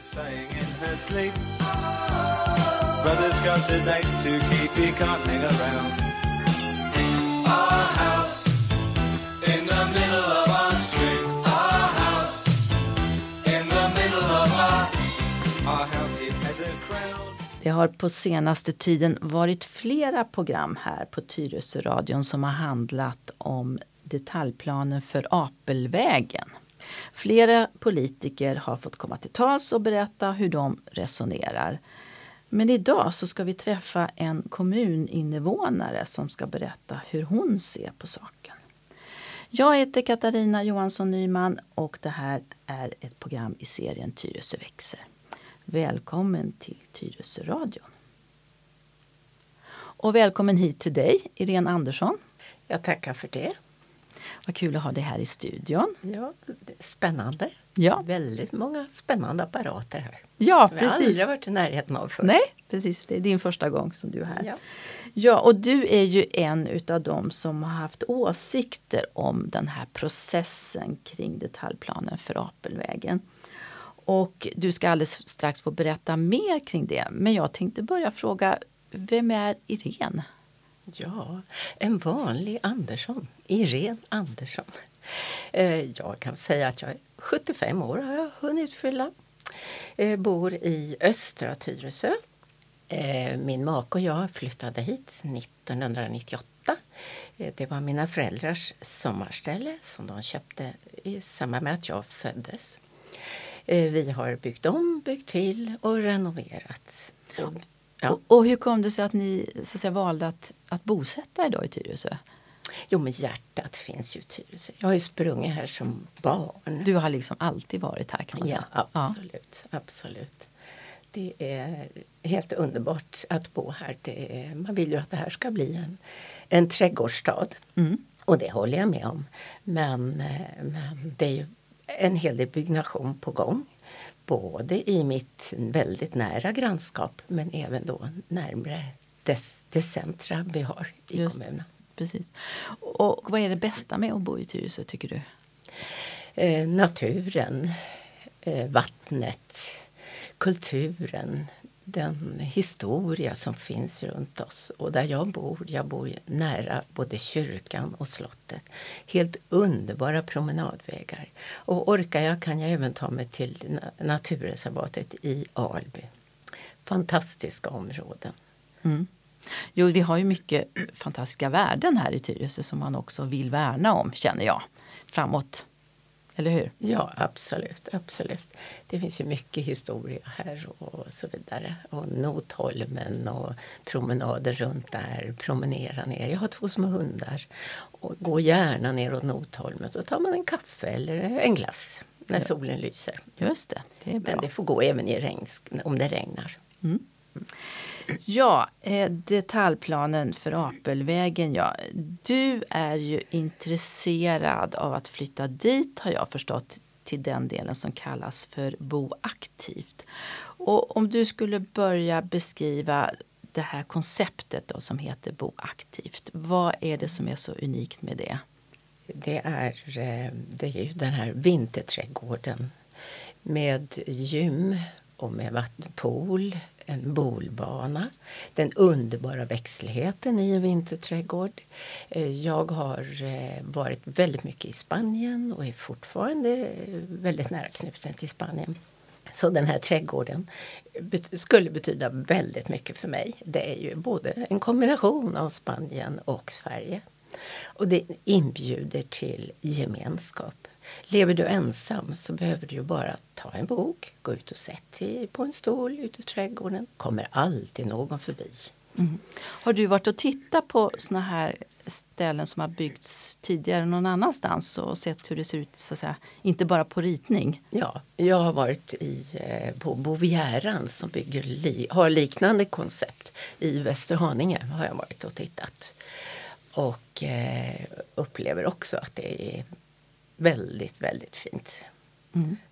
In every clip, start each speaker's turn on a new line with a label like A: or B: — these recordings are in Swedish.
A: saying in her sleep. Brother's got a date to keep, he can't hang around. Our house in the middle of our street. Our house in the middle of our, our house, it has a.
B: Det har på senaste tiden varit flera program här på Tyresöradion som har handlat om detaljplanen för Apelvägen. Flera politiker har fått komma till tals och berätta hur de resonerar. Men idag så ska vi träffa en kommuninvånare som ska berätta hur hon ser på saken. Jag heter Katarina Johansson Nyman och det här är ett program i serien Tyresö växer. Välkommen till Tyresöradion. Och välkommen hit till dig, Irene Andersson.
C: Jag tackar för det.
B: Vad kul att ha dig här i studion.
C: Ja, spännande.
B: Ja.
C: Väldigt många spännande apparater här.
B: Ja,
C: som jag
B: precis.
C: aldrig varit i närheten av förr.
B: Nej, precis. Det är din första gång som du är här.
C: Ja.
B: Ja, och du är ju en utav dem som har haft åsikter om den här processen kring detaljplanen för Apelvägen. Och du ska alldeles strax få berätta mer kring det. Men jag tänkte börja fråga, vem är Irene?
C: Ja, en vanlig Andersson. Irene Andersson. Eh, jag kan säga att jag är 75 år har jag hunnit fylla. Eh, bor i östra Tyresö. Eh, min make och jag flyttade hit 1998. Det var mina föräldrars sommarställe som de köpte i samband med att jag föddes. Vi har byggt om, byggt till och renoverat. Och, ja.
B: Och, och hur kom det sig att ni så att säga, valde att, att bosätta då i Tyresö?
C: Jo, men hjärtat finns ju i Tyresö. Jag har ju sprungit här som barn.
B: Du har liksom alltid varit här kan man
C: ja,
B: säga.
C: absolut, absolut. Det är helt underbart att bo här. Det är, man vill ju att det här ska bli en, en trädgårdsstad.
B: Mm.
C: Och det håller jag med om. Men, eh, men det är ju en hel del byggnation på gång. Både i mitt väldigt nära grannskap men även då närmre dess, det centra vi har i
B: Just.
C: kommunen.
B: Precis. Och vad är det bästa med att bo i Tyresö tycker du?
C: Eh, naturen, eh, vattnet, kulturen, den historia som finns runt oss. Och där jag bor, jag bor nära både kyrkan och slottet. Helt underbara promenadvägar. Och orkar jag kan jag även ta mig till naturreservatet i Alby. Fantastiska områden.
B: Mm. Jo, vi har ju mycket fantastiska värden här i Tyresö som man också vill värna om, känner jag, framåt. Eller hur?
C: Ja, absolut, absolut. Det finns ju mycket historia här och så vidare. Och Notholmen och promenader runt där, promenera ner. Jag har två små hundar. Och går gärna ner åt Notholmen så tar man en kaffe eller en glass när solen lyser.
B: Just det, det är bra.
C: Men det får gå även i regn, om det regnar.
B: Ja, eh, detaljplanen för Apelvägen. Ja. Du är ju intresserad av att flytta dit har jag förstått till den delen som kallas för Boaktivt. Och om du skulle börja beskriva det här konceptet då, som heter Boaktivt. Vad är det som är så unikt med det?
C: Det är, eh, det är ju den här vinterträdgården med gym och med vattenpool, en bolbana, den underbara växtligheten i en vinterträdgård. Eh, jag har eh, varit väldigt mycket i Spanien och är fortfarande eh, väldigt nära knuten till Spanien. Så den här trädgården skulle betyda väldigt mycket för mig. Det är ju både en kombination av Spanien och Sverige. Och det inbjuder till gemenskap. Lever du ensam så behöver du ju bara ta en bok, gå ut och sätt dig på en stol ute i trädgården. kommer alltid någon förbi.
B: Har du varit och tittat på såna här ställen som har byggts tidigare någon annanstans och sett hur det ser ut, så att säga, inte bara på ritning?
C: Ja, jag har varit i, eh, på Bovieran som bygger li, har liknande koncept. I Västerhaninge har jag varit och tittat. Och eh, upplever också att det är väldigt, väldigt fint.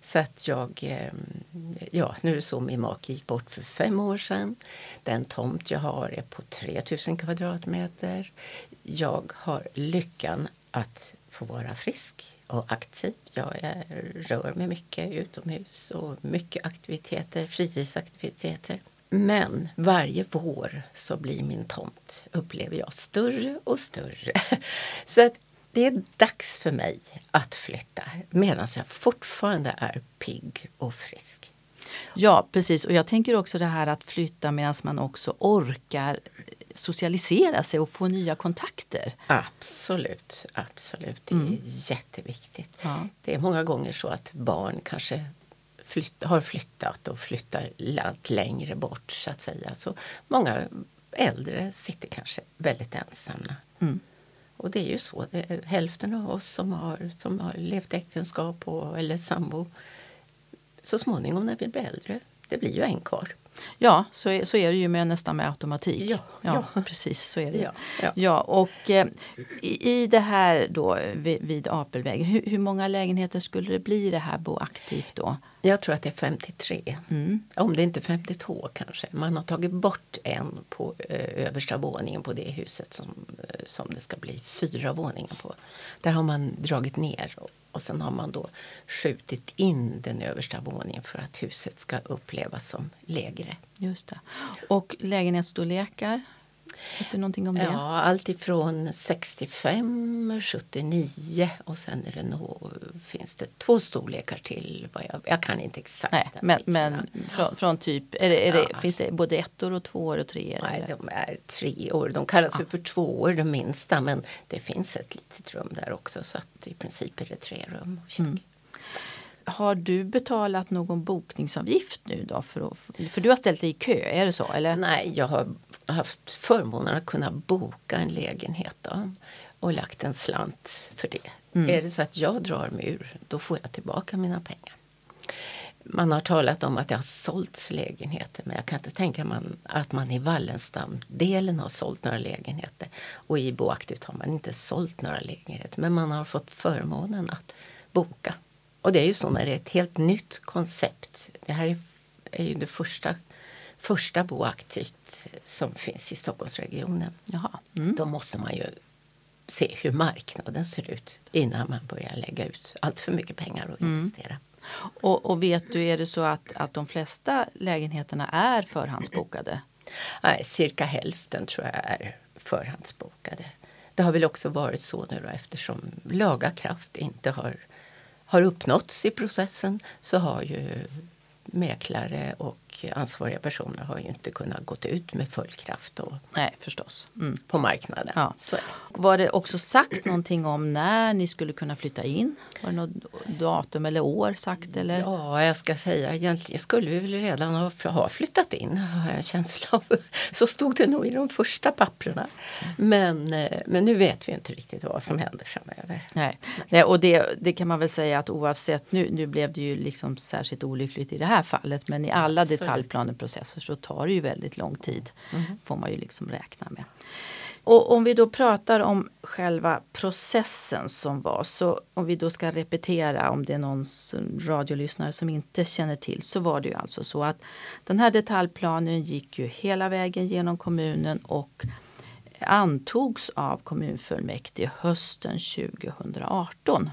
C: Så att jag, eh, ja nu är det så min make gick bort för fem år sedan. Den tomt jag har är på 3000 kvadratmeter. Jag har lyckan att få vara frisk och aktiv. Jag är, rör mig mycket utomhus och mycket aktiviteter, fritidsaktiviteter. Men varje vår så blir min tomt, upplever jag, större och större. Så att det är dags för mig att flytta medan jag fortfarande är pigg och frisk.
B: Ja, precis. Och jag tänker också det här att flytta medan man också orkar socialisera sig och få nya kontakter.
C: Absolut, absolut. Det är
B: Mm.
C: jätteviktigt.
B: Ja.
C: Det är många gånger så att barn kanske flytt, har flyttat och flyttar allt längre bort så att säga. Så många äldre sitter kanske väldigt ensamma.
B: Mm.
C: Och det är ju så. Är hälften av oss som har, som har levt äktenskap och, eller sambo så småningom när vi blir äldre, det blir ju en kvar.
B: Ja, så är, så är det ju med, nästan med automatik.
C: Ja,
B: ja,
C: ja.
B: precis så är det.
C: Ja,
B: Ja,
C: ja.
B: och eh, i, det här då vid, vid Apelvägen, hur, hur många lägenheter skulle det bli det här Bo Aktivt då?
C: Jag tror att det är 53.
B: Mm.
C: Om det inte är 52 kanske. Man har tagit bort en på eh, översta våningen på det huset som, eh, som det ska bli fyra våningar på. Där har man dragit ner och, och sen har man då skjutit in den översta våningen för att huset ska upplevas som lägre.
B: Just det. Och lägenhetsstorlekar? Vet du någonting om det?
C: Ja, allt ifrån 65, 79 och sen är det nog, finns det två storlekar till. Vad jag, jag kan inte exakt
B: Nej, men, men från, från typ, är det, är det,
C: Ja.
B: finns det både ettor och tvåor och treor?
C: Nej,
B: eller?
C: de är tre år. De kallas för, för två år, de minsta. Men det finns ett litet rum där också. Så att i princip är det tre rum och kök.
B: Mm. Har du betalat någon bokningsavgift nu då? För, att, för du har ställt dig i kö, är det så? Eller?
C: Nej, jag har haft förmånen att kunna boka en lägenhet då, och lagt en slant för det.
B: Mm.
C: Är det så att jag drar mig ur, då får jag tillbaka mina pengar. Man har talat om att det har sålts lägenheter men jag kan inte tänka man, att man i Wallenstam-delen har sålt några lägenheter. Och i Boaktivt har man inte sålt några lägenheter men man har fått förmånen att boka. Och det är ju så när det är ett helt nytt koncept. Det här är, är ju det första, första Boaktivt som finns i Stockholmsregionen.
B: Jaha. Mm.
C: Då måste man ju se hur marknaden ser ut innan man börjar lägga ut allt för mycket pengar och investera.
B: Och, och vet du, är det så att, att de flesta lägenheterna är förhandsbokade?
C: Nej, cirka hälften tror jag är förhandsbokade. Det har väl också varit så nu då, eftersom laga kraft inte har, har uppnåtts i processen så har ju mäklare och ansvariga personer har ju inte kunnat gått ut med full kraft och,
B: Nej, förstås. Mm.
C: på marknaden.
B: Ja.
C: Så det.
B: Var det också sagt någonting om när ni skulle kunna flytta in? Var det något datum eller år sagt? Eller?
C: Ja, jag ska säga egentligen skulle vi väl redan ha, ha flyttat in har jag en känsla av. Så stod det nog i de första papperna. Men, eh, men nu vet vi inte riktigt vad som händer framöver.
B: Nej, Nej och det, det kan man väl säga att oavsett, nu, nu blev det ju liksom särskilt olyckligt i det här fallet, men i alla
C: Absolut.
B: Detaljplaneprocesser så tar det ju väldigt lång tid. Får man ju liksom räkna med. Och om vi då pratar om själva processen som var, så om vi då ska repetera om det är någon radiolyssnare som inte känner till, så var det ju alltså så att den här detaljplanen gick ju hela vägen genom kommunen och antogs av kommunfullmäktige hösten 2018.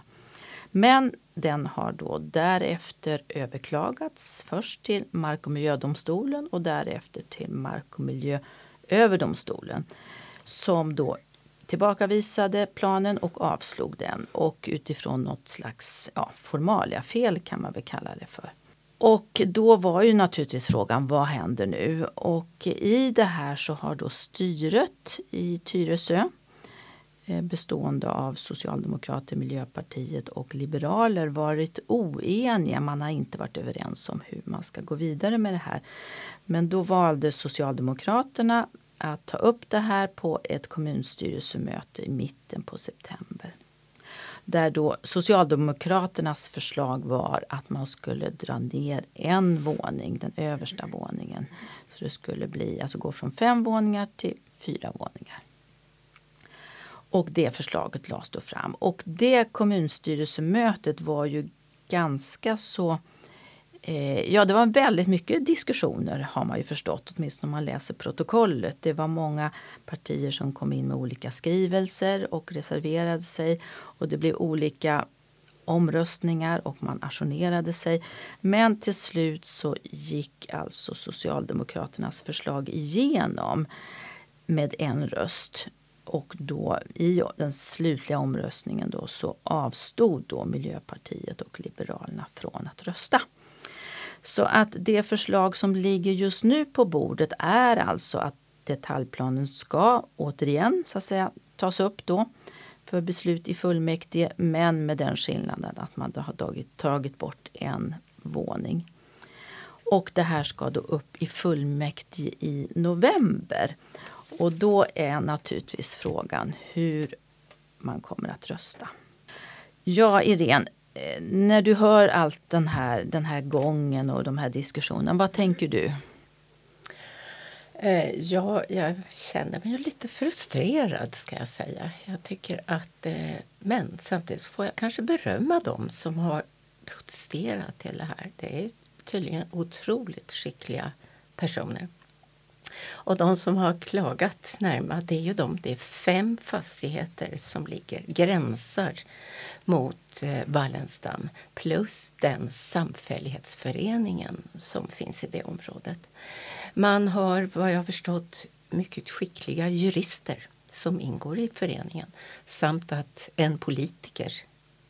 B: Men den har då därefter överklagats först till Mark och miljödomstolen och därefter till Mark och miljööverdomstolen som då tillbakavisade planen och avslog den och utifrån något slags ja, formalia fel kan man väl kalla det för. Och då var ju naturligtvis frågan vad händer nu? Och i det här så har då styret i Tyresö Eh, bestående av Socialdemokrater, Miljöpartiet och Liberaler varit oeniga. Man har inte varit överens om hur man ska gå vidare med det här. Men då valde Socialdemokraterna att ta upp det här på ett kommunstyrelsemöte i mitten på september. Där då Socialdemokraternas förslag var att man skulle dra ner en våning, den översta våningen. Så det skulle bli, alltså gå från fem våningar till fyra våningar. Och det förslaget lades då fram. Och det kommunstyrelsemötet var ju ganska så Eh, ja, det var väldigt mycket diskussioner har man ju förstått, åtminstone om man läser protokollet. Det var många partier som kom in med olika skrivelser och reserverade sig och det blev olika omröstningar och man ajournerade sig. Men till slut så gick alltså Socialdemokraternas förslag igenom med en röst. Och då i den slutliga omröstningen då så avstod då Miljöpartiet och Liberalerna från att rösta. Så att det förslag som ligger just nu på bordet är alltså att detaljplanen ska återigen så att säga tas upp då för beslut i fullmäktige men med den skillnaden att man har tagit, tagit bort en våning. Och det här ska då upp i fullmäktige i november. Och då är naturligtvis frågan hur man kommer att rösta. Ja, Irene, eh, när du hör allt den här, den här gången och de här diskussionerna, vad tänker du?
C: Eh, ja, jag känner mig lite frustrerad ska jag säga. Jag tycker att, eh, men samtidigt får jag kanske berömma dem som har protesterat till det här. Det är tydligen otroligt skickliga personer. Och de som har klagat närmast, det är ju de, det är fem fastigheter som ligger, gränsar mot eh, Wallenstam plus den samfällighetsföreningen som finns i det området. Man har, vad jag har förstått, mycket skickliga jurister som ingår i föreningen samt att en politiker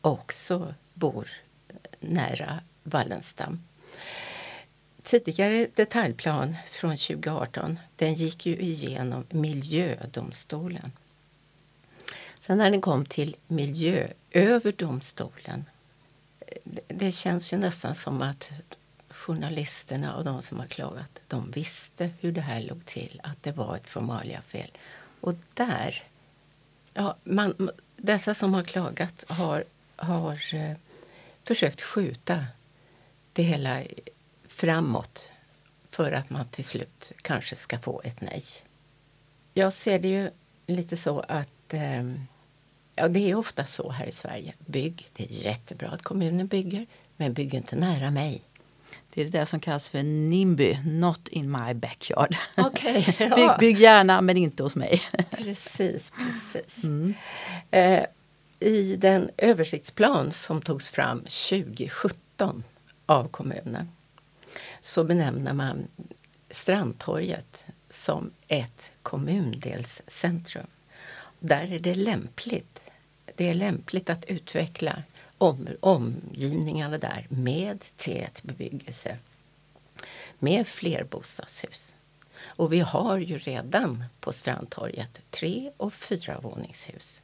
C: också bor eh, nära Wallenstam. Tidigare detaljplan från 2018 den gick ju igenom miljödomstolen. Sen när den kom till Miljööverdomstolen det känns ju nästan som att journalisterna och de som har klagat, de visste hur det här låg till, att det var ett formaliafel. Och där, ja, man, dessa som har klagat har, har eh, försökt skjuta det hela framåt för att man till slut kanske ska få ett nej. Jag ser det ju lite så att eh, ja, det är ofta så här i Sverige. Bygg, det är jättebra att kommunen bygger, men bygg inte nära mig.
B: Det är det som kallas för NIMBY, Not in my backyard.
C: Okay, ja.
B: bygg, bygg, gärna, men inte hos mig.
C: precis, precis. Mm. Eh, I den översiktsplan som togs fram 2017 av kommunen så benämner man Strandtorget som ett kommundelscentrum. Där är det lämpligt, det är lämpligt att utveckla om, omgivningarna där med tät bebyggelse, med flerbostadshus. Och vi har ju redan på Strandtorget tre och fyra våningshus.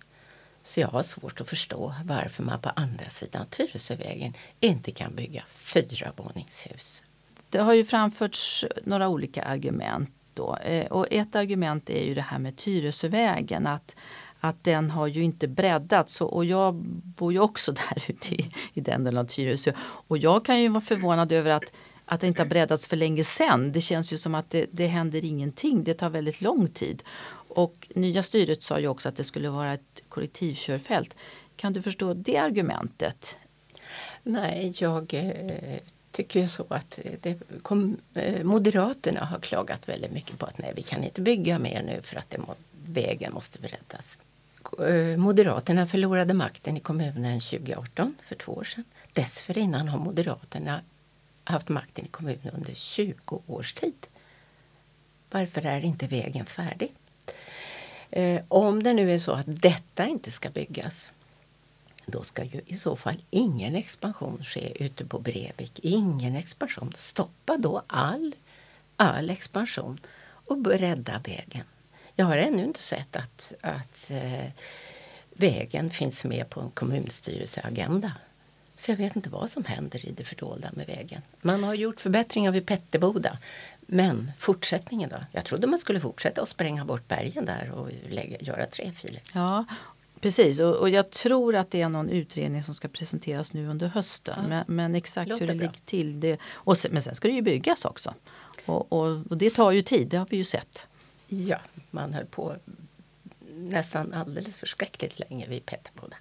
C: Så jag har svårt att förstå varför man på andra sidan Tyresövägen inte kan bygga fyra våningshus.
B: Det har ju framförts några olika argument. Då. Eh, och ett argument är ju det här med Tyresövägen. Att att den har ju inte breddats och jag bor ju också där ute i, i den delen av Tyresö. Och jag kan ju vara förvånad över att, att det inte har breddats för länge sedan. Det känns ju som att det, det händer ingenting. Det tar väldigt lång tid. Och nya styret sa ju också att det skulle vara ett kollektivkörfält. Kan du förstå det argumentet?
C: Nej, jag eh, tycker ju så att det kom, eh, Moderaterna har klagat väldigt mycket på att nej, vi kan inte bygga mer nu för att det må, vägen måste breddas. Eh, moderaterna förlorade makten i kommunen 2018, för två år sedan. Dessförinnan har Moderaterna haft makten i kommunen under 20 års tid. Varför är inte vägen färdig? Eh, om det nu är så att detta inte ska byggas då ska ju i så fall ingen expansion ske ute på Brevik. Ingen expansion. Stoppa då all, all expansion och rädda vägen. Jag har ännu inte sett att, att eh, vägen finns med på en kommunstyrelseagenda. Så jag vet inte vad som händer i det fördolda med vägen. Man har gjort förbättringar vid Petterboda. Men fortsättningen då? Jag trodde man skulle fortsätta att spränga bort bergen där och lägga, göra tre filer.
B: Ja, Precis, och, och, jag tror att det är någon utredning som ska presenteras nu under hösten. Ja. Men, men, exakt Låter hur det bra. ligger till. Det, och sen, men sen ska det ju byggas också. Och, och, och, det tar ju tid, det har vi ju sett.
C: Ja, man höll på nästan alldeles förskräckligt länge vid Petterboda.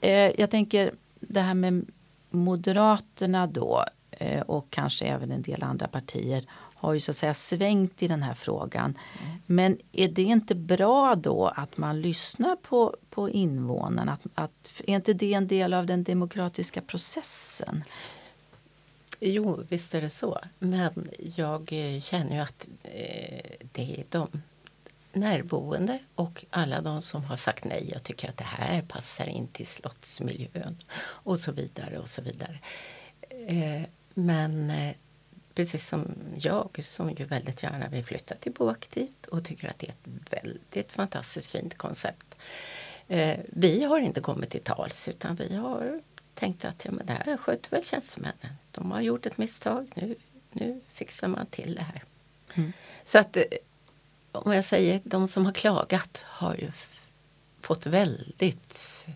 B: Eh, jag tänker det här med Moderaterna då. eh, och kanske även en del andra partier har ju så att säga svängt i den här frågan. Men är det inte bra då att man lyssnar på, på invånarna? Att, att, är inte det en del av den demokratiska processen?
C: Jo, visst är det så. Men jag eh, känner ju att eh, det är de närboende och alla de som har sagt nej och tycker att det här passar in till slottsmiljön och så vidare och så vidare. Eh, men eh, precis som jag som ju väldigt gärna vill flytta till Boaktivt och tycker att det är ett väldigt fantastiskt fint koncept. Eh, vi har inte kommit till tals utan vi har tänkt att ja, men det här sköter väl tjänstemännen. De har gjort ett misstag, nu, nu fixar man till det här.
B: Mm.
C: Så att om jag säger de som har klagat har ju fått väldigt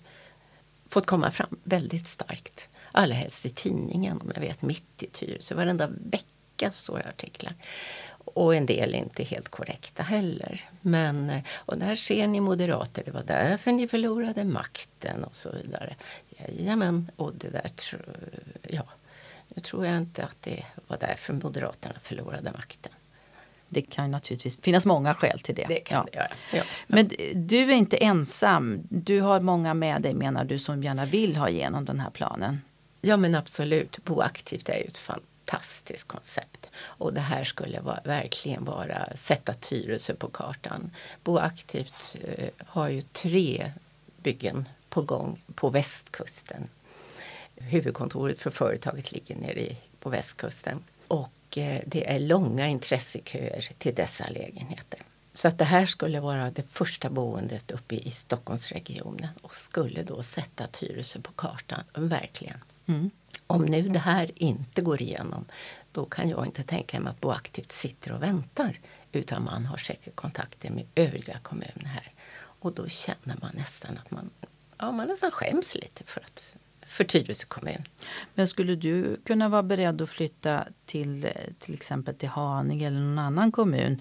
C: fått komma fram väldigt starkt. Allra helst i tidningen, om jag vet, mitt i Tyresö. Varenda vecka står det artiklar. Och en del är inte helt korrekta heller. Men, och där ser ni moderater, det var därför ni förlorade makten och så vidare. Jajamän, och det där ja, nu tror jag inte att det var därför Moderaterna förlorade makten.
B: Det kan naturligtvis finnas många skäl till det.
C: Det
B: ja.
C: det göra. Ja.
B: Men du är inte ensam. Du har många med dig menar du som gärna vill ha igenom den här planen.
C: Ja men absolut, Boaktivt är ju ett fantastiskt koncept. Och det här skulle vara, verkligen vara sätta Tyresö på kartan. Boaktivt eh, har ju tre byggen på gång på västkusten. Huvudkontoret för företaget ligger nere i, på västkusten. Och eh, det är långa intresseköer till dessa lägenheter. Så att det här skulle vara det första boendet uppe i Stockholmsregionen och skulle då sätta Tyresö på kartan, verkligen.
B: Mm.
C: Om nu det här inte går igenom då kan jag inte tänka mig att Boaktivt sitter och väntar utan man har säkert kontakter med övriga kommuner här. Och då känner man nästan att man, ja, man nästan skäms lite för, att, för Tyresö kommun.
B: Men skulle du kunna vara beredd att flytta till till exempel till Haninge eller någon annan kommun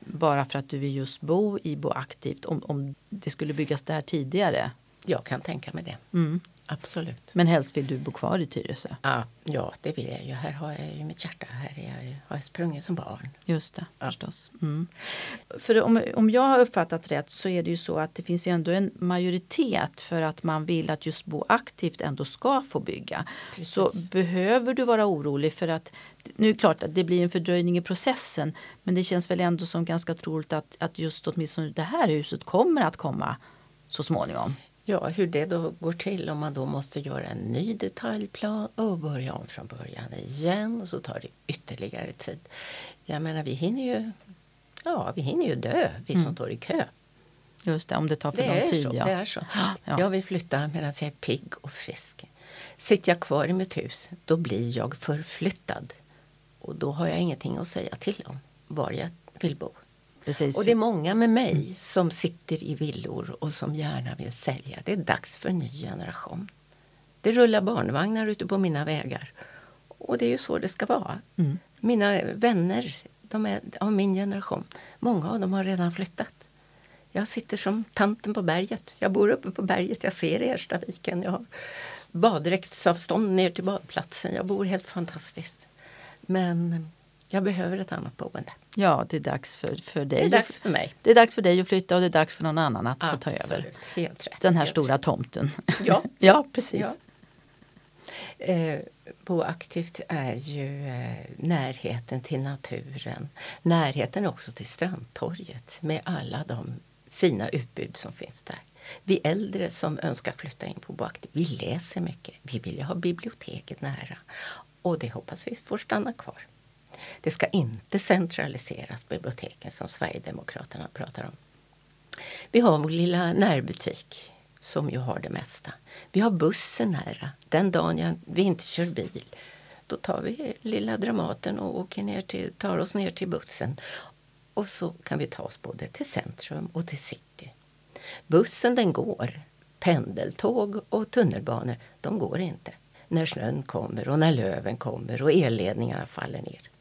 B: bara för att du vill just bo i Boaktivt om, om det skulle byggas där tidigare?
C: Jag kan tänka mig det.
B: Mm.
C: Absolut.
B: Men helst vill du bo kvar i Tyresö?
C: Ja, ja, det vill jag ju. Här har jag ju mitt hjärta. Här är jag ju, har jag sprungit som barn.
B: Just det, ja. förstås. Mm. För om, om jag har uppfattat rätt så är det ju så att det finns ju ändå en majoritet för att man vill att just Bo aktivt ändå ska få bygga.
C: Precis.
B: Så behöver du vara orolig för att nu är det klart att det blir en fördröjning i processen men det känns väl ändå som ganska troligt att, att just åtminstone det här huset kommer att komma så småningom.
C: Ja, hur det då går till om man då måste göra en ny detaljplan och börja om från början igen och så tar det ytterligare tid. Jag menar, vi hinner ju, ja, vi hinner ju dö, vi som
B: Mm.
C: står i kö.
B: Just det, om det tar för
C: Det
B: lång tid.
C: så,
B: ja.
C: det är så.
B: Ja.
C: Jag vill flytta medan jag är pigg och frisk. Sitter jag kvar i mitt hus, då blir jag förflyttad. Och då har jag ingenting att säga till om var jag vill bo.
B: Precis.
C: Och det är många med mig som sitter i villor och som gärna vill sälja. Det är dags för en ny generation. Det rullar barnvagnar ute på mina vägar. Och det är ju så det ska vara.
B: Mm.
C: Mina vänner de är av min generation. Många av dem har redan flyttat. Jag sitter som tanten på berget. Jag bor uppe på berget. Jag ser Erstaviken. Jag har baddräktsavstånd ner till badplatsen. Jag bor helt fantastiskt. Men jag behöver ett annat boende.
B: Ja, det är dags för, för dig.
C: Det är dags för mig.
B: Det är dags för dig att flytta och det är dags för någon annan att få ta över
C: Absolut, helt rätt.
B: den här
C: helt
B: stora
C: rätt.
B: tomten.
C: Ja.
B: ja precis.
C: Ja. Eh, Boaktivt är ju eh, närheten till naturen. Närheten också till Strandtorget med alla de fina utbud som finns där. Vi äldre som önskar flytta in på Boaktivt, vi läser mycket. Vi vill ju ha biblioteket nära. Och det hoppas vi får stanna kvar. Det ska inte centraliseras, biblioteken, som Sverigedemokraterna pratar om. Vi har vår lilla närbutik som ju har det mesta. Vi har bussen nära. Den dagen jag, vi inte kör bil då tar vi lilla Dramaten och åker ner till, tar oss ner till bussen. Och så kan vi ta oss både till centrum och till city. Bussen den går. Pendeltåg och tunnelbanor de går inte. När snön kommer och när löven kommer och elledningarna faller ner.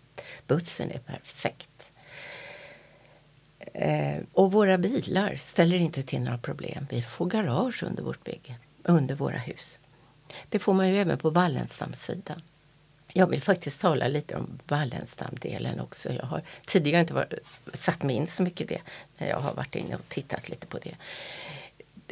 C: Bussen är perfekt. Eh, och våra bilar ställer inte till några problem. Vi får garage under vårt bygge, under våra hus. Det får man ju även på Wallenstamssidan. Jag vill faktiskt tala lite om Wallenstamdelen också. Jag har tidigare inte varit, satt mig in så mycket i det, men jag har varit inne och tittat lite på det.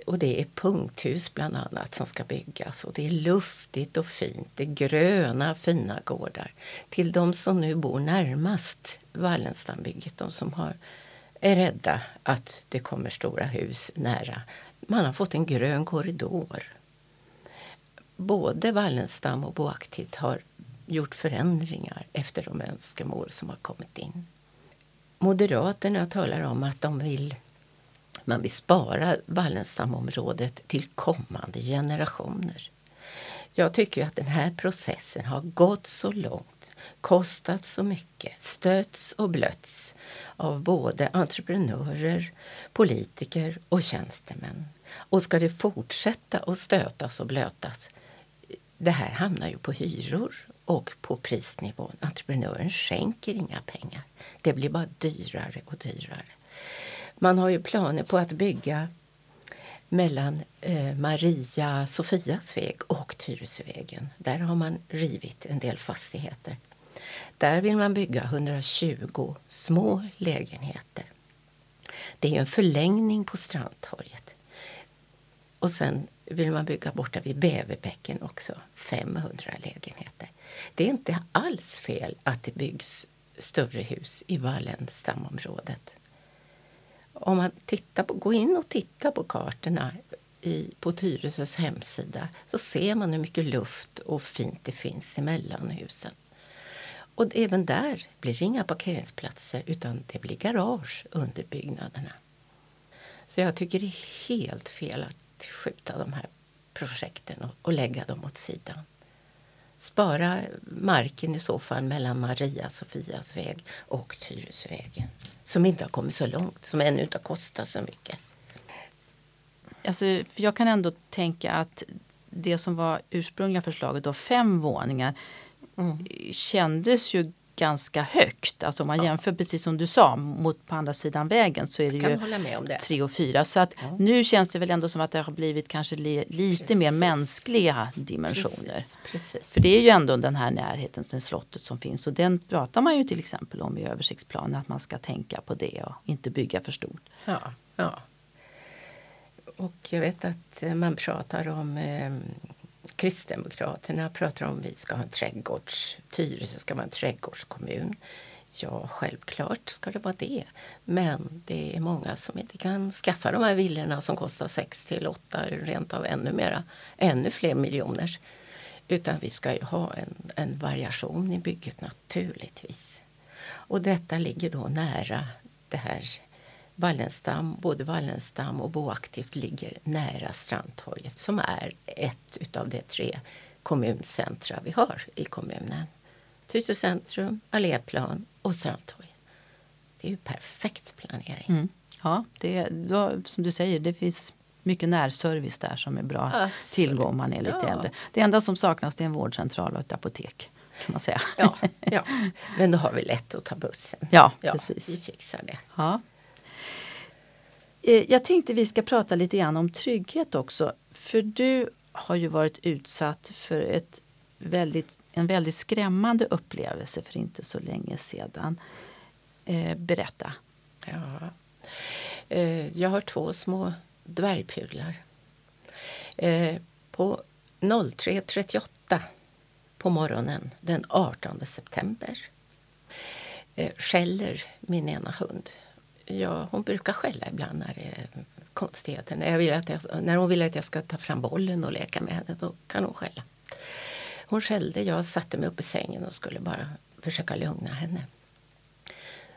C: Och det är punkthus bland annat som ska byggas och det är luftigt och fint. Det är gröna fina gårdar. Till de som nu bor närmast Wallenstambygget, de som har, är rädda att det kommer stora hus nära. Man har fått en grön korridor. Både Wallenstam och Boaktigt har gjort förändringar efter de önskemål som har kommit in. Moderaterna talar om att de vill man vill spara Wallenstamområdet till kommande generationer. Jag tycker att den här processen har gått så långt, kostat så mycket, stötts och blötts av både entreprenörer, politiker och tjänstemän. Och ska det fortsätta att stötas och blötas, det här hamnar ju på hyror och på prisnivån. Entreprenören skänker inga pengar. Det blir bara dyrare och dyrare. Man har ju planer på att bygga mellan eh, Maria Sofias väg och Tyresövägen. Där har man rivit en del fastigheter. Där vill man bygga 120 små lägenheter. Det är en förlängning på Strandtorget. Och sen vill man bygga borta vid Bäverbäcken också, 500 lägenheter. Det är inte alls fel att det byggs större hus i Wallenstamområdet om man tittar på, går in och tittar på kartorna i, på Tyresös hemsida så ser man hur mycket luft och fint det finns emellan husen. Och även där blir det inga parkeringsplatser utan det blir garage under byggnaderna. Så jag tycker det är helt fel att skjuta de här projekten och, och lägga dem åt sidan. Spara marken i så fall mellan Maria Sofias väg och Tyresövägen som inte har kommit så långt, som ännu inte har kostat så mycket.
B: Alltså, jag kan ändå tänka att det som var ursprungliga förslaget, då fem våningar, mm. kändes ju ganska högt. Alltså om man ja. jämför precis som du sa mot på andra sidan vägen så är det ju tre och fyra. Så att ja. nu känns det väl ändå som att det har blivit kanske li, lite precis. mer mänskliga dimensioner. Precis. Precis. För det är ju ändå den här närheten till slottet som finns och den pratar man ju till exempel om i översiktsplanen att man ska tänka på det och inte bygga för stort.
C: Ja, ja. Och jag vet att man pratar om eh, Kristdemokraterna pratar om att vi ska ha en trädgårds... Tyresö ska vara en trädgårdskommun. Ja, självklart ska det vara det. Men det är många som inte kan skaffa de här villorna som kostar 6 till 8, rent av ännu mera, ännu fler miljoner. Utan vi ska ju ha en, en variation i bygget naturligtvis. Och detta ligger då nära det här Wallenstam, både Wallenstam och Boaktivt ligger nära Strandtorget som är ett av de tre kommuncentra vi har i kommunen. Tyresö centrum, Alléplan och Strandtorget. Det är ju perfekt planering. Mm.
B: Ja, det, då, som du säger, det finns mycket närservice där som är bra Absolut. tillgång om man är lite ja. äldre. Det enda som saknas är en vårdcentral och ett apotek. Kan man säga.
C: Ja, ja. Men då har vi lätt att ta bussen.
B: Ja, ja precis.
C: Vi fixar det.
B: Ja. Eh, jag tänkte vi ska prata lite grann om trygghet också. För du har ju varit utsatt för ett väldigt, en väldigt skrämmande upplevelse för inte så länge sedan. Eh, berätta.
C: Ja. Eh, jag har två små dvärgpudlar. På 03.38 på morgonen den 18 september skäller min ena hund ja, hon brukar skälla ibland när det är konstigheter. När, jag vill att jag, när hon vill att jag ska ta fram bollen och leka med henne, då kan hon skälla. Hon skällde, jag satte mig upp i sängen och skulle bara försöka lugna henne.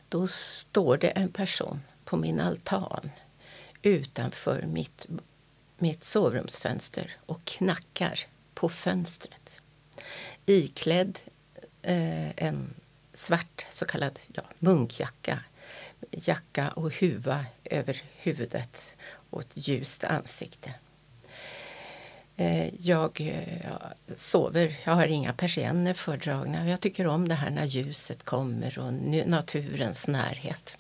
C: Då står det en person på min altan utanför mitt, mitt sovrumsfönster och knackar på fönstret. Iklädd eh, en svart så kallad ja, munkjacka jacka och huva över huvudet och ett ljust ansikte. Eh, jag eh, sover, jag har inga persienner fördragna. Jag tycker om det här när ljuset kommer och naturens närhet.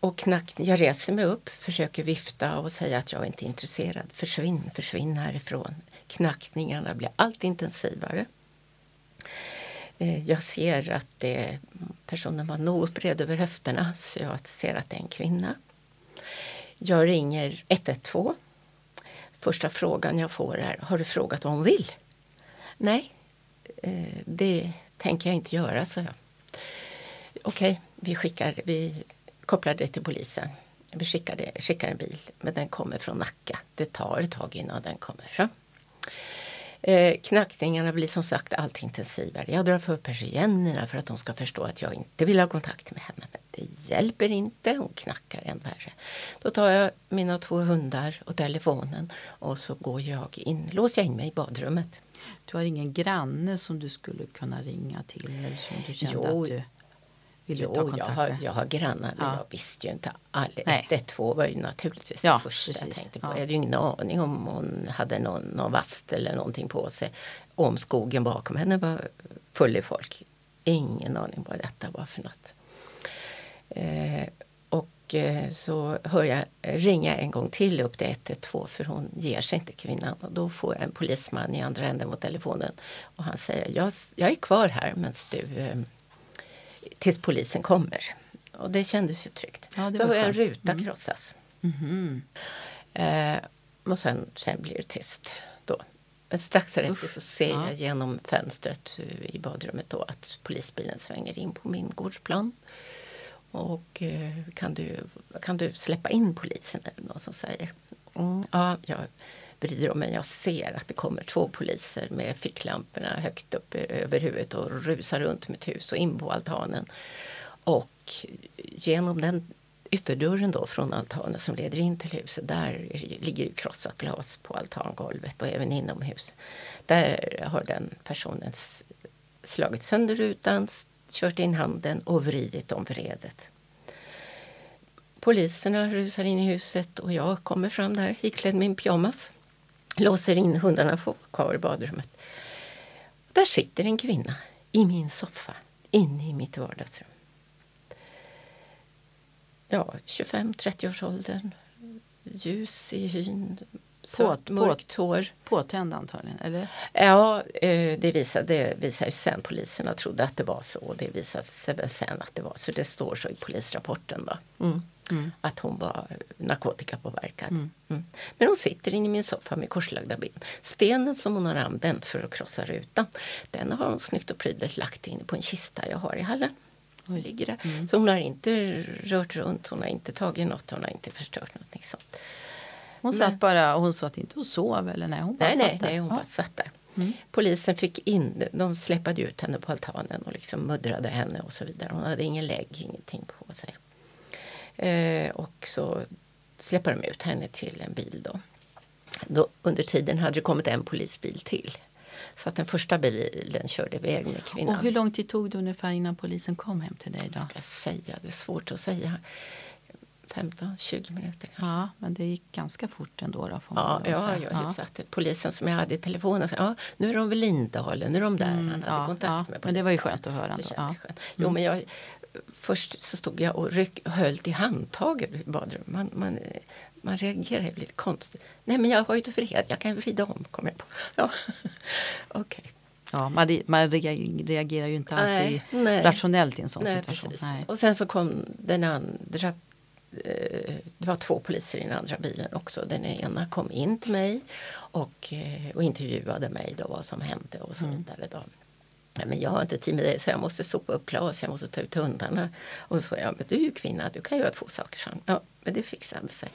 C: Och knack, jag reser mig upp, försöker vifta och säga att jag inte är intresserad. Försvinn, försvinn härifrån. Knackningarna blir allt intensivare. Eh, jag ser att det, personen var något bred över höfterna så jag ser att det är en kvinna. Jag ringer 112. Första frågan jag får är Har du frågat vad hon vill? Nej, eh, det tänker jag inte göra, så jag. Okej, vi, skickar, vi kopplar det till polisen. Vi skickar, det, skickar en bil, men den kommer från Nacka. Det tar ett tag innan den kommer fram. Eh, knackningarna blir som sagt allt intensivare. Jag drar för persiennerna för att de ska förstå att jag inte vill ha kontakt med henne. Men det hjälper inte, hon knackar än värre. Då tar jag mina två hundar och telefonen och så går jag in, låser jag in mig i badrummet.
B: Du har ingen granne som du skulle kunna ringa till eller som du kände
C: Jo,
B: att du ville
C: Jo,
B: ta
C: jag
B: kontakt
C: har,
B: med?
C: jag har grannar men
B: Ja.
C: jag visste ju inte. All,
B: Nej.
C: 112 var ju naturligtvis
B: Ja,
C: det första jag
B: precis.
C: tänkte på.
B: Ja.
C: Jag hade ju ingen aning om hon hade någon, någon vast eller någonting på sig. Om skogen bakom henne var full i folk. Ingen aning vad detta var för något. Eh, och eh, så hör jag, ringer jag en gång till upp till 112 för hon ger sig inte kvinnan. Och då får jag en polisman i andra änden på telefonen. Och han säger, jag, jag är kvar här medan du eh, tills polisen kommer. Och det kändes ju tryggt.
B: Ja, det
C: så hör jag en ruta
B: Mm.
C: krossas.
B: Mhm.
C: Eh, och sen, sen blir det tyst. Då. Men strax därefter så ser
B: Ja.
C: jag genom fönstret eh, i badrummet då att polisbilen svänger in på min gårdsplan. Och eh, kan, du, kan du släppa in polisen? Eller någon som säger. Mm, ja, jag vrider om mig. Jag ser att det kommer två poliser med ficklamporna högt upp över huvudet och rusar runt mitt hus och in på altanen. Och genom den ytterdörren då från altanen som leder in till huset, där ligger ju krossat glas på altangolvet och även inomhus. Där har den personen slagit sönder rutan, kört in handen och vridit om vredet. Poliserna rusar in i huset och jag kommer fram där iklädd min pyjamas. Låser in hundarna får vara kvar i badrummet. Där sitter en kvinna i min soffa inne i mitt vardagsrum. Ja, 25-30 års åldern. Ljus i hyn.
B: På-
C: mörkt hår.
B: Påtänd antagligen, eller?
C: Ja, eh, det visar, det visar ju sen. Poliserna trodde att det var så. och Det visade sig sen att det var så. Det står så i polisrapporten. Då. Mm.
B: Mm.
C: Att hon var narkotikapåverkad.
B: Mm.
C: Mm. Men hon sitter inne i min soffa med korslagda ben. Stenen som hon har använt för att krossa rutan den har hon snyggt och prydligt lagt in på en kista jag har i hallen. Hon ligger där.
B: Mm.
C: Så hon har inte rört runt, hon har inte tagit något, hon har inte förstört någonting sånt.
B: Hon
C: Men-
B: satt bara, och hon sa att inte hon sov eller nej, hon bara
C: Nej,
B: satt
C: nej,
B: där.
C: nej, hon
B: Ja.
C: bara satt där.
B: Mm.
C: Polisen fick in, de släpade ut henne på altanen och liksom muddrade henne och så vidare. Hon hade ingen lägg, ingenting på sig. Eh, och så släpper de ut henne till en bil då. då. Under tiden hade det kommit en polisbil till. Så att den första bilen körde iväg med kvinnan.
B: Och hur lång tid tog det ungefär innan polisen kom hem till dig då?
C: ska jag säga? Det är svårt att säga. 15-20 minuter kanske.
B: Ja, men det gick ganska fort ändå då får
C: Ja, ja,
B: säga.
C: ja, hyfsat. Polisen som jag hade i telefonen sa ja, nu är de vid Lindalen, nu är de där.
B: Mm,
C: Han hade
B: ja,
C: kontakt
B: ja,
C: med
B: men
C: polisen.
B: det var ju skönt att höra
C: Så
B: ändå. Ja. Mm.
C: skönt. Jo, men jag, först så stod jag och ryck, höll i handtaget i badrummet. Man, man, man reagerar ju lite konstigt. Nej, men jag har ju inte fred. Jag kan vrida om, kom jag på. Ja, okej.
B: Ja, man, man rea- reagerar ju inte alltid
C: Nej, nej.
B: rationellt i en sån
C: Nej,
B: situation.
C: Och sen så kom den andra eh, det var två poliser i den andra bilen också. Den ena kom in till mig och, eh, och intervjuade mig då vad som hände och så
B: Mm.
C: vidare. Då. Men jag har inte tid med det så jag måste sopa upp glas, jag måste ta ut hundarna. Och så jag, men du är ju kvinna, du kan göra två saker. Så, ja, men det fixade sig.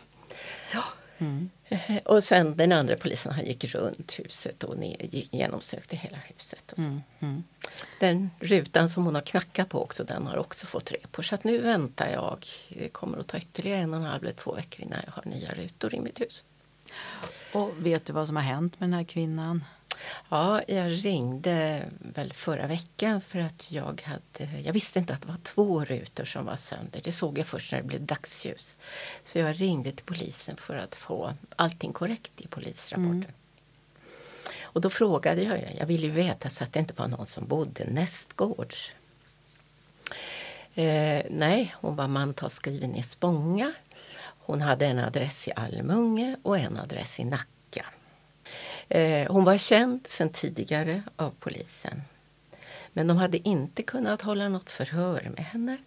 C: Ja.
B: Mm.
C: Eh, Och sen den andra polisen han gick runt huset och ner, genomsökte hela huset. Och så.
B: Mm. Mm.
C: Den rutan som hon har knackat på också, den har också fått repor. Så att nu väntar jag. Det kommer att ta ytterligare en och en halv eller två veckor innan jag har nya rutor i mitt hus.
B: Och vet du vad som har hänt med den här kvinnan?
C: Ja, jag ringde väl förra veckan för att jag hade... Jag visste inte att det var två rutor som var sönder. Det såg jag först när det blev dagsljus. Så jag ringde till polisen för att få allting korrekt i polisrapporten. Och då frågade jag, jag ville ju veta så att det inte var någon som bodde nästgårds. Eh, nej, hon var mantalsskriven i Spånga. Hon hade en adress i Almunge och en adress i Nacka. Eh, hon var känd sedan tidigare av polisen. Men de hade inte kunnat hålla något förhör med henne.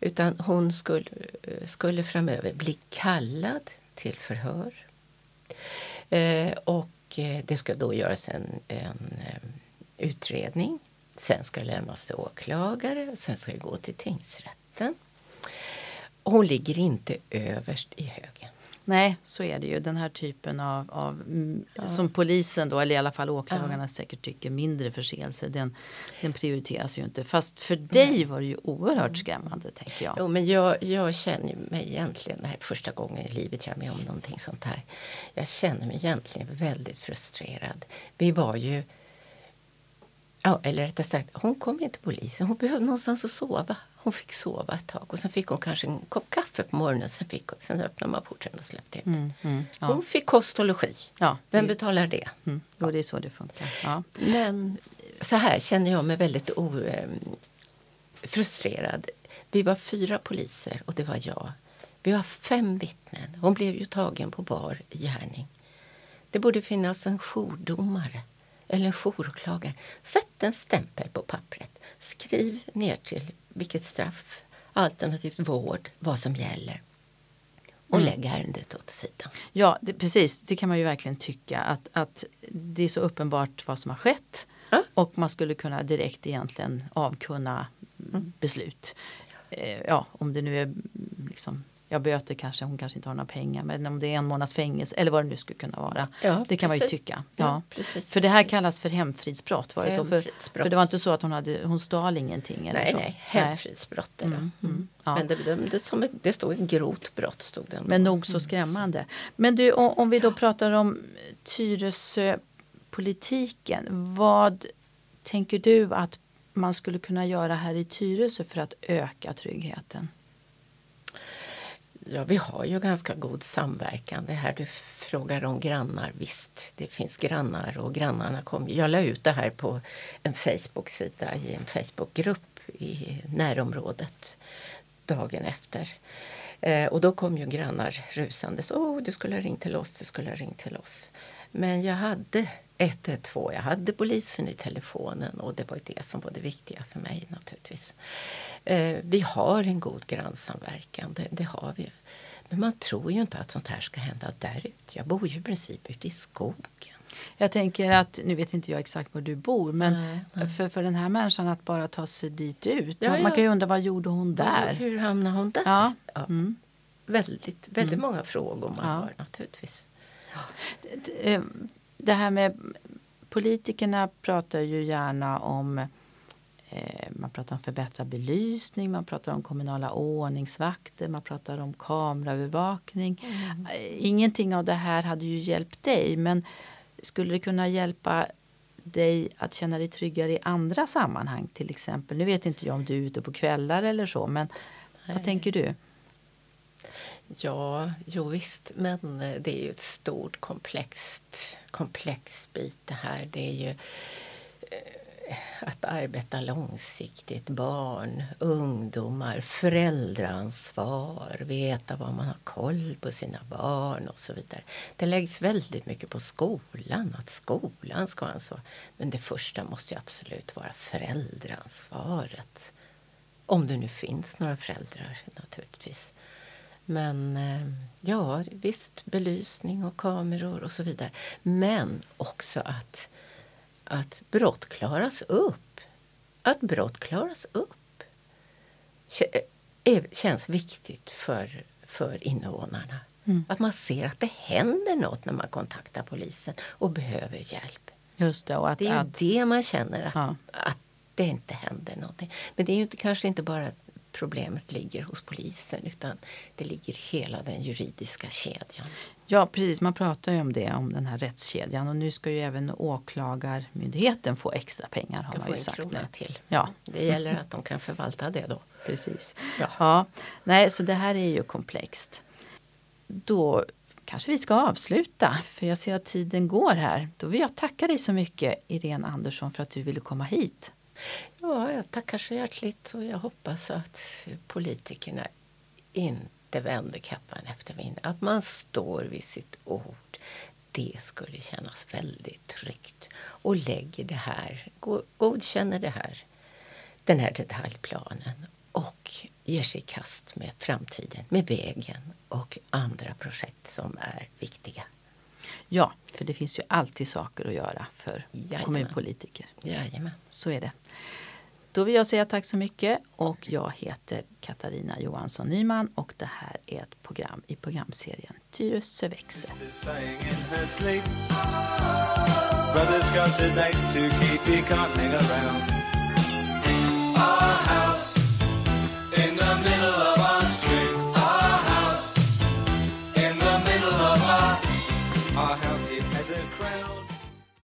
C: Utan hon skulle, eh, skulle framöver bli kallad till förhör. Eh, och eh, det ska då göras en, en eh, utredning. Sen ska det lämnas till åklagare. Sen ska det gå till tingsrätten. Hon ligger inte överst i högen.
B: Nej, så är det ju. Den här typen av, av mm, som polisen då, eller i alla fall åklagarna säkert tycker mindre förseelse, den, den prioriteras ju inte. Fast för dig var det ju oerhört skrämmande, tänker jag.
C: Jo, men jag, jag känner mig egentligen, det här är första gången i livet jag är med om någonting sånt här. Jag känner mig egentligen väldigt frustrerad. Vi var ju Ja, eller rättare sagt, hon kom inte till polisen. Hon behövde någonstans att sova. Hon fick sova ett tag och sen fick hon kanske en kopp kaffe på morgonen. Sen, fick, sen öppnade man porten och släppte ut
B: Mm, mm, ja.
C: Hon fick kost och logi.
B: Ja,
C: Vem betalar det?
B: Mm, jo, det är så det funkar. Ja.
C: Men så här känner jag mig väldigt o, eh, frustrerad. Vi var fyra poliser och det var jag. Vi var fem vittnen. Hon blev ju tagen på bar gärning. Det borde finnas en jourdomare eller en jouråklagare. Sätt en stämpel på pappret. Skriv ner till vilket straff, alternativt vård, vad som gäller. Och lägg ärendet åt sidan.
B: Ja, det, precis. Det kan man ju verkligen tycka att, att det är så uppenbart vad som har skett.
C: Ja.
B: Och man skulle kunna direkt egentligen avkunna
C: Mm.
B: beslut. Eh, ja, om det nu är mm, liksom, ja, böter kanske, hon kanske inte har några pengar. Men om det är en månads fängelse eller vad det nu skulle kunna vara.
C: Ja,
B: det kan man ju tycka.
C: Ja,
B: Ja.
C: precis,
B: för det här kallas för hemfridsbrott. Var det så? För, för det var inte så att hon, hade, hon stal ingenting? Eller
C: Nej,
B: så?
C: nej, hemfridsbrott är det.
B: Mm, mm, ja.
C: Men det bedömdes som ett, det stod ett grovt brott. Stod det ändå.
B: Men nog så skrämmande. Men du, om, om vi då pratar om Tyresö-politiken. Vad tänker du att man skulle kunna göra här i Tyresö för att öka tryggheten?
C: Ja, vi har ju ganska god samverkan. Det här du frågar om grannar, visst, det finns grannar och grannarna kom. Jag la ut det här på en Facebook-sida i en Facebookgrupp i närområdet dagen efter. Eh, och då kom ju grannar rusandes. Åh, du skulle ha ringt till oss, du skulle ha ringt till oss. Men jag hade 112, jag hade polisen i telefonen och det var det som var det viktiga för mig naturligtvis. Eh, vi har en god grannsamverkan, det, det har vi. Men man tror ju inte att sånt här ska hända där ute. Jag bor ju i princip ute i skogen.
B: Jag tänker att, nu vet inte jag exakt var du bor, men
C: Nej, nej.
B: För, för den här människan att bara ta sig dit ut.
C: Ja,
B: man, man
C: ja.
B: kan ju undra vad gjorde hon där?
C: Hur hamnade hon där?
B: Ja. Mm.
C: Väldigt, väldigt många frågor man har naturligtvis.
B: Det- eh, Det här med politikerna pratar ju gärna om eh, man pratar om förbättrad belysning, man pratar om kommunala ordningsvakter, man pratar om kameraövervakning. Eh, Ingenting av det här hade ju hjälpt dig men skulle det kunna hjälpa dig att känna dig tryggare i andra sammanhang till exempel? Nu vet inte jag om du är ute på kvällar eller så men vad
C: Nej.
B: tänker du?
C: Ja, jo visst, men eh, det är ju ett stort komplext, komplex bit det här. Det är ju eh, arbeta långsiktigt, barn, ungdomar, föräldraansvar, veta vad man har koll på sina barn och så vidare. Det läggs väldigt mycket på skolan, att skolan ska ha ansvar. Men det första måste ju absolut vara föräldraansvaret. Om det nu finns några föräldrar naturligtvis. Men eh, ja, visst, belysning och kameror och så vidare. Men också att, att brott klaras upp. Att brott klaras upp är, känns viktigt för, för invånarna.
B: Mm.
C: Att man ser att det händer något när man kontaktar polisen och behöver hjälp.
B: Just det, och att,
C: Det är
B: att
C: det man känner att,
B: Ja.
C: att det inte händer någonting. Men det är ju inte, kanske inte bara att problemet ligger hos polisen utan det ligger hela den juridiska kedjan.
B: Ja, precis. Man pratar ju om det, om den här rättskedjan. Och nu ska ju även åklagarmyndigheten få extra pengar har
C: Ska
B: man
C: få
B: ju sagt nu.
C: till.
B: Ja,
C: Det gäller att de kan förvalta det då.
B: precis.
C: Ja.
B: Ja, nej, så det här är ju komplext. Då kanske vi ska avsluta, för jag ser att tiden går här. Då vill jag tacka dig så mycket, Irene Andersson, för att du ville komma hit.
C: Ja, jag tackar så hjärtligt och jag hoppas att politikerna inte vänder kappan efter vinden. Att man står vid sitt ord. det skulle kännas väldigt tryggt. Och lägger det här, godkänner det här, den här detaljplanen och ger sig i kast med framtiden, med vägen och andra projekt som är viktiga.
B: Ja, för det finns ju alltid saker att göra för
C: Jajamän.
B: kommunpolitiker.
C: Jajamän.
B: Så är det. Då vill jag säga tack så mycket och jag heter Katarina Johansson Nyman och det här är ett program i programserien Tyresö växer.
A: Ah, brother's got a date to keep, you can't hang around.